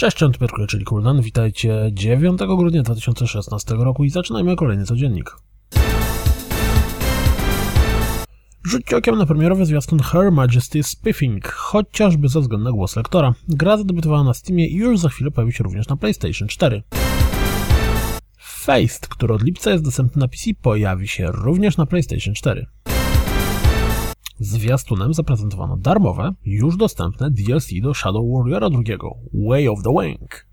Cześć, Piotr Piotrkuj, czyli Kuldan. Witajcie 9 grudnia 2016 roku i zaczynajmy kolejny codziennik. Rzućcie okiem na premierowy zwiastun Her Majesty's Spiffing, chociażby ze względu na głos lektora. Gra zadebiutowała na Steamie i już za chwilę pojawi się również na PlayStation 4. Feist, który od lipca jest dostępny na PC, pojawi się również na PlayStation 4. Zwiastunem zaprezentowano darmowe, już dostępne DLC do Shadow Warriora II Way of the Wing.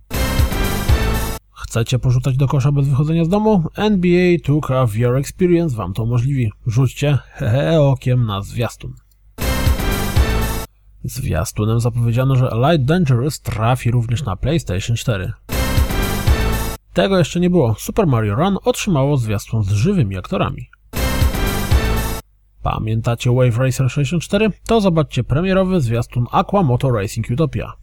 Chcecie porzucać do kosza bez wychodzenia z domu? NBA 2K VR Experience wam to umożliwi. Rzućcie hehe okiem na zwiastun. Zwiastunem zapowiedziano, że Light Dangerous trafi również na PlayStation 4. Tego jeszcze nie było. Super Mario Run otrzymało zwiastun z żywymi aktorami. Pamiętacie Wave Racer 64? To zobaczcie premierowy zwiastun Aqua Moto Racing Utopia.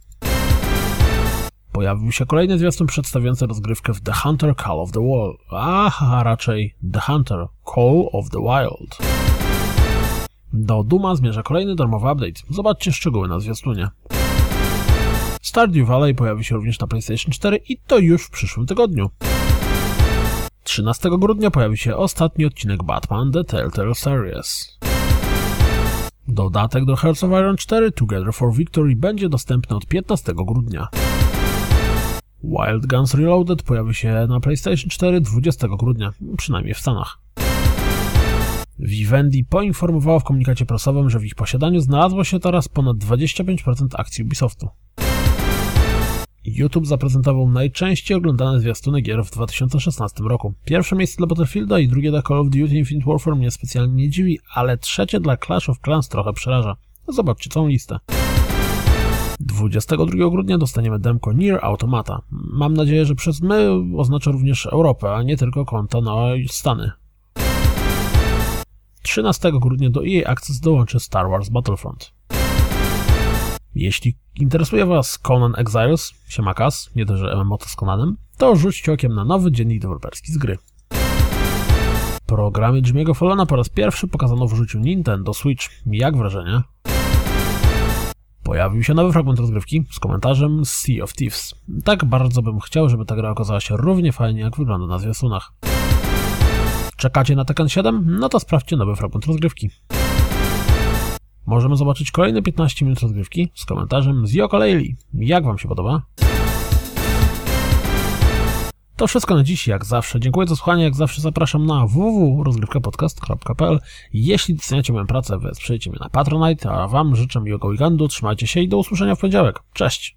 Pojawił się kolejny zwiastun przedstawiający rozgrywkę w The Hunter Call of the Wild, a raczej The Hunter Call of the Wild. Do Duma zmierza kolejny darmowy update. Zobaczcie szczegóły na zwiastunie. Stardew Valley pojawi się również na PlayStation 4 i to już w przyszłym tygodniu. 13 grudnia pojawi się ostatni odcinek Batman The Telltale Series. Dodatek do Hearts of Iron 4 Together for Victory będzie dostępny od 15 grudnia. Wild Guns Reloaded pojawi się na PlayStation 4 20 grudnia, przynajmniej w Stanach. Vivendi poinformowało w komunikacie prasowym, że w ich posiadaniu znalazło się teraz ponad 25% akcji Ubisoftu. YouTube zaprezentował najczęściej oglądane zwiastuny gier w 2016 roku. Pierwsze miejsce dla Battlefielda i drugie dla Call of Duty Infinite Warfare mnie specjalnie nie dziwi, ale trzecie dla Clash of Clans trochę przeraża. Zobaczcie całą listę. 22 grudnia dostaniemy demko Nier Automata. Mam nadzieję, że przez my oznacza również Europę, a nie tylko konta na Stany. 13 grudnia do EA Access dołączy Star Wars Battlefront. Jeśli interesuje Was Conan Exiles, siemakas, nie to, że MMO to z Conanem, to rzućcie okiem na nowy dziennik deweloperski z gry. Programy Jimmy'ego Fallona po raz pierwszy pokazano w życiu Nintendo Switch. Jak wrażenie? Pojawił się nowy fragment rozgrywki z komentarzem Sea of Thieves. Tak bardzo bym chciał, żeby ta gra okazała się równie fajnie, jak wygląda na zwiastunach. Czekacie na Tekken 7? No to sprawdźcie nowy fragment rozgrywki. Możemy zobaczyć kolejne 15 minut rozgrywki z komentarzem z Yoko Leili. Jak Wam się podoba? To wszystko na dziś, jak zawsze. Dziękuję za słuchanie, jak zawsze zapraszam na www.rozgrywkapodcast.pl Jeśli doceniacie moją pracę, wesprzyjcie mnie na Patronite, a Wam życzę miłego weekendu, trzymajcie się i do usłyszenia w poniedziałek. Cześć!